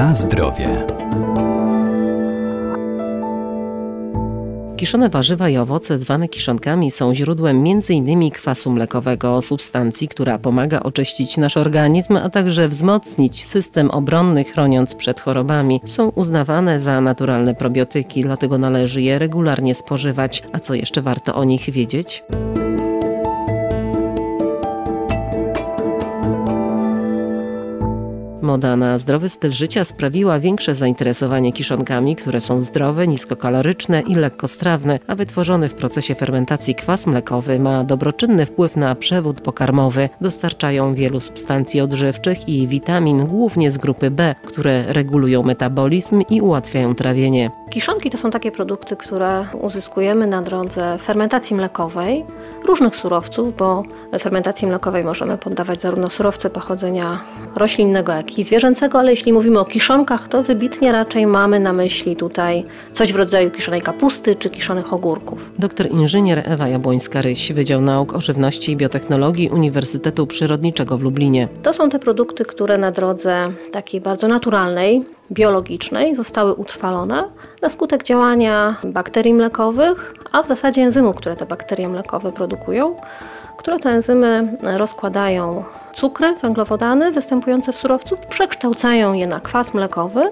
Na zdrowie. Kiszone warzywa i owoce zwane kiszonkami są źródłem m.in. kwasu mlekowego, substancji, która pomaga oczyścić nasz organizm, a także wzmocnić system obronny, chroniąc przed chorobami. Są uznawane za naturalne probiotyki, dlatego należy je regularnie spożywać. A co jeszcze warto o nich wiedzieć? Moda na zdrowy styl życia sprawiła większe zainteresowanie kiszonkami, które są zdrowe, niskokaloryczne i lekkostrawne, a wytworzony w procesie fermentacji kwas mlekowy ma dobroczynny wpływ na przewód pokarmowy. Dostarczają wielu substancji odżywczych i witamin, głównie z grupy B, które regulują metabolizm i ułatwiają trawienie. Kiszonki to są takie produkty, które uzyskujemy na drodze fermentacji mlekowej różnych surowców, bo fermentacji mlekowej możemy poddawać zarówno surowce pochodzenia roślinnego, jak i zwierzęcego, ale jeśli mówimy o kiszonkach, to wybitnie raczej mamy na myśli tutaj coś w rodzaju kiszonej kapusty czy kiszonych ogórków. Doktor inżynier Ewa Jabłońska-Ryś, Wydział Nauk o Żywności i Biotechnologii Uniwersytetu Przyrodniczego w Lublinie. To są te produkty, które na drodze takiej bardzo naturalnej, biologicznej zostały utrwalone na skutek działania bakterii mlekowych, a w zasadzie enzymów, które te bakterie mlekowe produkują, które te enzymy rozkładają cukry, węglowodany występujące w surowcu, przekształcają je na kwas mlekowy.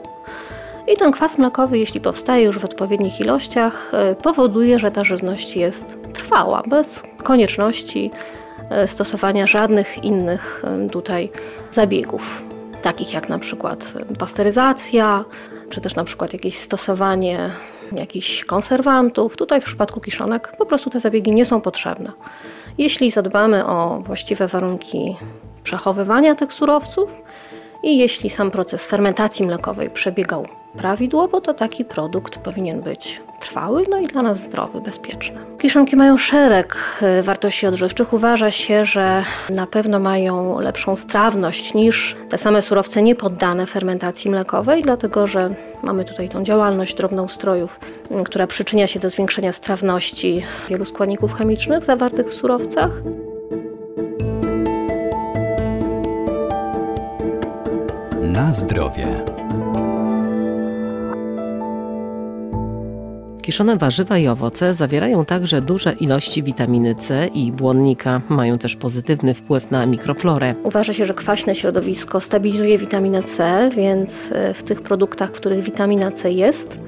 I ten kwas mlekowy, jeśli powstaje już w odpowiednich ilościach, e, powoduje, że ta żywność jest trwała, bez konieczności e, stosowania żadnych innych e, tutaj zabiegów takich jak na przykład pasteryzacja, czy też na przykład jakieś stosowanie jakichś konserwantów. Tutaj w przypadku kiszonek po prostu te zabiegi nie są potrzebne. Jeśli zadbamy o właściwe warunki przechowywania tych surowców i jeśli sam proces fermentacji mlekowej przebiegał prawidłowo, to taki produkt powinien być trwały, no i dla nas zdrowy, bezpieczny. Kiszonki mają szereg e, wartości odżywczych. Uważa się, że na pewno mają lepszą strawność niż te same surowce niepoddane fermentacji mlekowej, dlatego że mamy tutaj tą działalność drobnoustrojów, która przyczynia się do zwiększenia strawności wielu składników chemicznych zawartych w surowcach. Na zdrowie. Kiszone warzywa i owoce zawierają także duże ilości witaminy C i błonnika. Mają też pozytywny wpływ na mikroflorę. Uważa się, że kwaśne środowisko stabilizuje witaminę C, więc e, w tych produktach, w których witamina C jest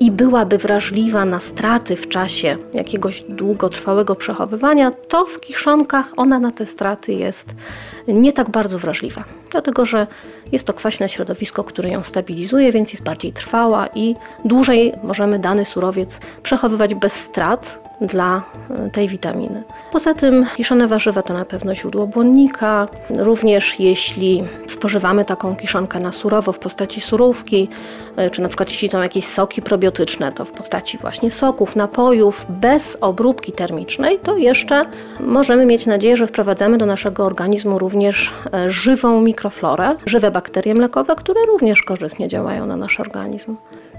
i byłaby wrażliwa na straty w czasie jakiegoś długotrwałego przechowywania, to w kiszonkach ona na te straty jest nie tak bardzo wrażliwa, dlatego że jest to kwaśne środowisko, które ją stabilizuje, więc jest bardziej trwała i dłużej możemy dany surowiec przechowywać bez strat dla e, tej witaminy. Poza tym kiszone warzywa to na pewno źródło błonnika. Również jeśli spożywamy taką kiszonkę na surowo w postaci surówki, e, czy na przykład jeśli są jakieś soki probiotyczne, to w postaci właśnie soków, napojów, bez obróbki termicznej, to jeszcze możemy mieć nadzieję, że wprowadzamy do naszego organizmu również e, żywą mikroflorę, żywe bakterie mlekowe, które również korzystnie działają na nasz organizm.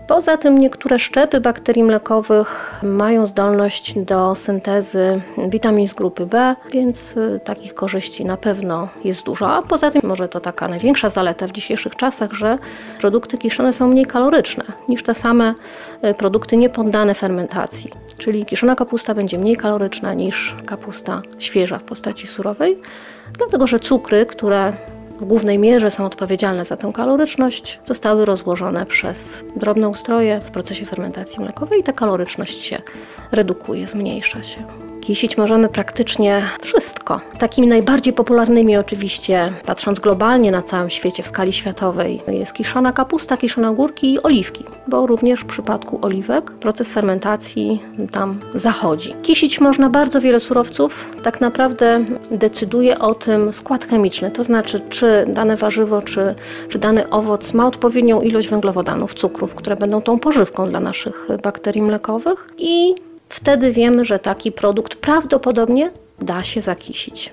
Poza tym niektóre szczepy bakterii mlekowych mają zdolność do syntezy witamin z grupy B, więc y, takich korzyści na pewno jest dużo. A poza tym może to taka największa zaleta w dzisiejszych czasach, że produkty kiszone są mniej kaloryczne niż te same y, produkty niepoddane fermentacji. Czyli kiszona kapusta będzie mniej kaloryczna niż kapusta świeża w postaci surowej, dlatego że cukry, które w głównej mierze są odpowiedzialne za tę kaloryczność, zostały rozłożone przez drobne ustroje w procesie fermentacji mlekowej i ta kaloryczność się redukuje, zmniejsza się. Kisić możemy praktycznie wszystko. Takimi najbardziej popularnymi oczywiście, patrząc globalnie na całym świecie, w skali światowej, jest kiszona kapusta, kiszone ogórki i oliwki, bo również w przypadku oliwek proces fermentacji tam zachodzi. Kisić można bardzo wiele surowców, tak naprawdę decyduje o tym skład chemiczny, to znaczy czy dane warzywo, czy, czy dany owoc ma odpowiednią ilość węglowodanów, cukrów, które będą tą pożywką dla naszych bakterii mlekowych i wtedy wiemy, że taki produkt prawdopodobnie da się zakisić.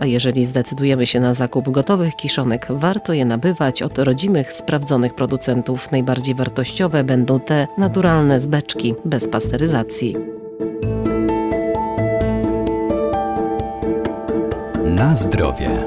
A jeżeli zdecydujemy się na zakup gotowych kiszonek, warto je nabywać od rodzimych, sprawdzonych producentów. Najbardziej wartościowe będą te naturalne z beczki, bez pasteryzacji. Na zdrowie.